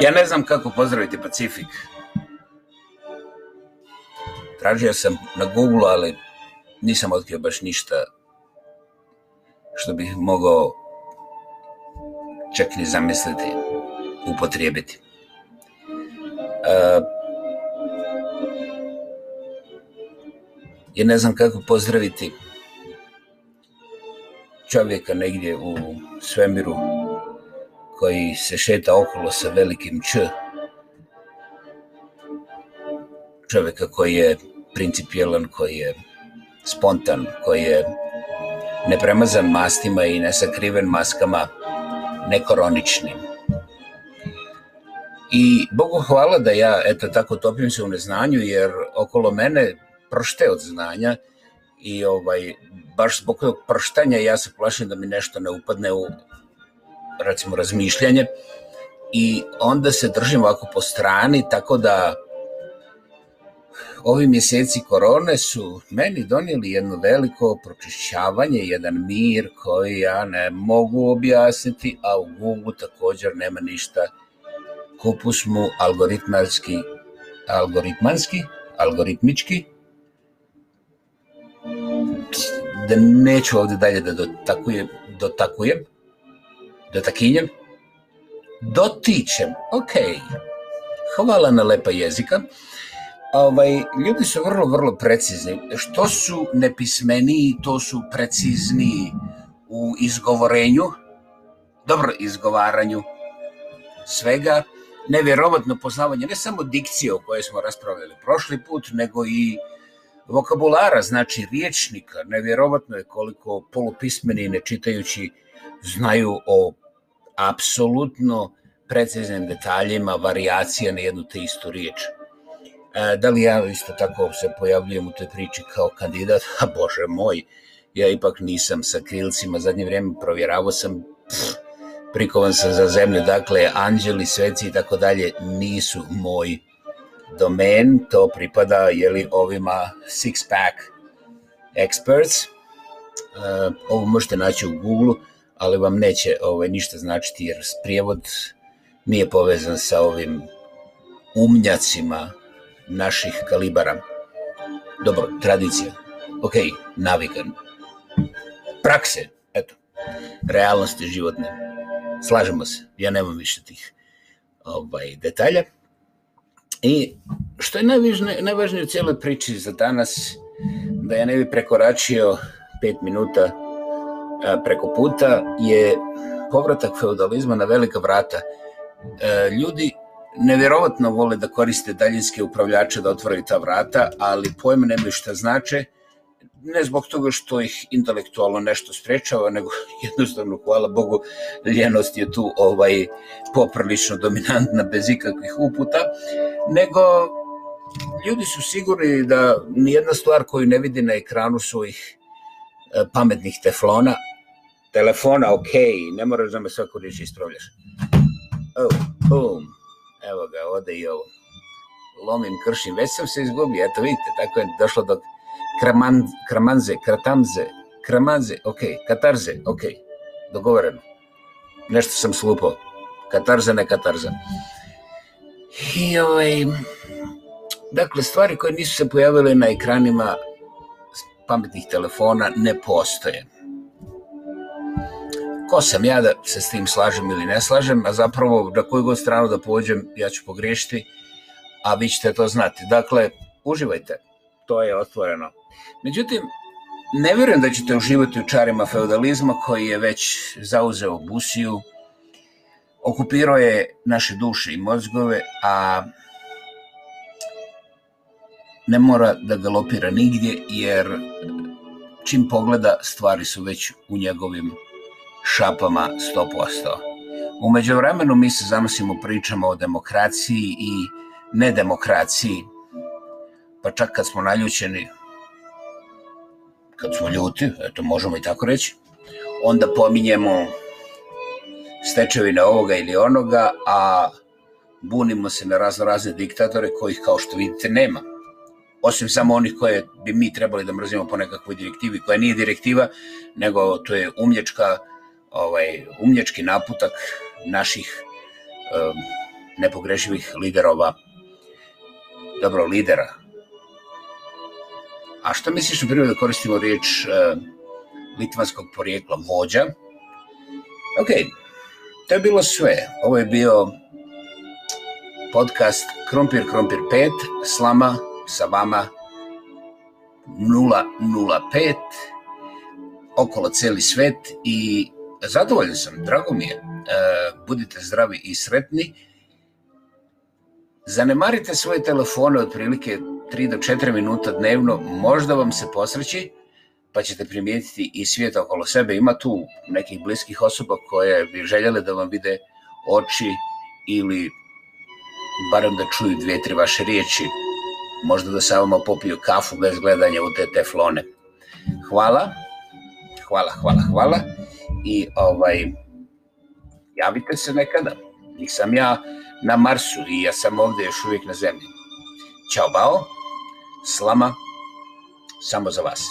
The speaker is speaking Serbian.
Ja ne znam kako pozdraviti Pacifik. Tražio sam na Google, ali nisam otkrio baš ništa što bih mogao čak ni zamisliti, upotrijebiti. Uh, ja ne znam kako pozdraviti čovjeka negdje u svemiru koji se šeta okolo sa velikim Č. Čovjeka koji je principijelan, koji je spontan, koji je nepremazan mastima i nesakriven maskama, nekoroničnim. I Bogu hvala da ja, eto tako, topim se u neznanju, jer okolo mene pršte od znanja i ovaj, baš zbog tog prštanja ja se plašim da mi nešto ne upadne u recimo razmišljanje i onda se držim ovako po strani tako da ovi mjeseci korone su meni donijeli jedno veliko pročišćavanje, jedan mir koji ja ne mogu objasniti, a u Google također nema ništa. Kupus mu algoritmanski, algoritmanski, algoritmički, da neću ovde dalje da dotakujem, dotakujem, dotakinjem, dotičem, ok, hvala na lepa jezika, ovaj, ljudi su vrlo, vrlo precizni. Što su nepismeniji, to su precizniji u izgovorenju, dobro izgovaranju svega, nevjerovatno poznavanje ne samo dikcije o kojoj smo raspravljali prošli put, nego i vokabulara, znači riječnika. Nevjerovatno je koliko polupismeni ne čitajući znaju o apsolutno preciznim detaljima variacija na jednu te istu riječ. E, da li ja isto tako se pojavljujem u toj priči kao kandidat? A bože moj, ja ipak nisam sa krilcima, zadnje vrijeme provjeravao sam, pff, prikovan sam za zemlju, dakle, anđeli, sveci i tako dalje nisu moj domen, to pripada jeli, ovima six pack experts. Uh, ovo možete naći u Google, ali vam neće ovaj, ništa značiti jer prijevod nije povezan sa ovim umnjacima naših kalibara. Dobro, tradicija. Ok, navika. Prakse, eto. Realnosti životne. Slažemo se. Ja nemam više tih ovaj, detalja. I što je najvažnije, najvažnije u cijeloj priči za danas, da ja ne bi prekoračio pet minuta preko puta, je povratak feudalizma na velika vrata. Ljudi nevjerovatno vole da koriste daljinske upravljače da otvaraju ta vrata, ali pojma nemaju šta znače, ne zbog toga što ih intelektualno nešto sprečava, nego jednostavno, hvala Bogu, ljenost je tu ovaj poprilično dominantna bez ikakvih uputa, nego ljudi su sigurni da nijedna stvar koju ne vidi na ekranu svojih e, pametnih teflona, telefona, ok, ne moraš da me svako riječ ispravljaš. Oh, boom, evo ga, ode i ovo. Lomim, kršim, već sam se izgubio, eto vidite, tako je došlo do kraman, kramanze, kratamze, kramanze, ok, katarze, ok, dogovoreno. Nešto sam slupao. Katarza, ne katarza. I ovaj, dakle, stvari koje nisu se pojavile na ekranima pametnih telefona ne postoje. Ko sam ja da se s tim slažem ili ne slažem, a zapravo na koju god stranu da pođem ja ću pogriješiti, a vi ćete to znati. Dakle, uživajte, to je otvoreno. Međutim, ne vjerujem da ćete uživati u čarima feudalizma koji je već zauzeo Busiju, okupirao je naše duše i mozgove, a ne mora da galopira nigdje, jer čim pogleda stvari su već u njegovim šapama 100%. Umeđu vremenu mi se zamislimo pričamo o demokraciji i nedemokraciji, pa čak kad smo naljućeni, kad smo ljuti, eto možemo i tako reći, onda pominjemo stečevine ovoga ili onoga, a bunimo se na razno razne diktatore kojih kao što vidite nema. Osim samo onih koje bi mi trebali da mrzimo po nekakvoj direktivi, koja nije direktiva, nego to je umlječka, ovaj, umlječki naputak naših um, nepogrešivih liderova, dobro, lidera. A što misliš, na primjer, da koristimo riječ uh, litvanskog porijekla, vođa? Ok, to je bilo sve. Ovo je bio podcast Krompir Krompir 5, slama sa vama 005, okolo celi svet i zadovoljan sam, drago mi je. E, budite zdravi i sretni. Zanemarite svoje telefone otprilike 3 do 4 minuta dnevno, možda vam se posreći, pa ćete primijetiti i svijet okolo sebe. Ima tu nekih bliskih osoba koje bi željele da vam vide oči ili barem da čuju dvije, tri vaše riječi, možda da samo popiju kafu bez gledanja u te teflone. Hvala, hvala, hvala, hvala i ovaj, javite se nekada. Nisam ja na Marsu i ja sam ovde još uvijek na zemlji. Ćao bao, slama, samo za vas.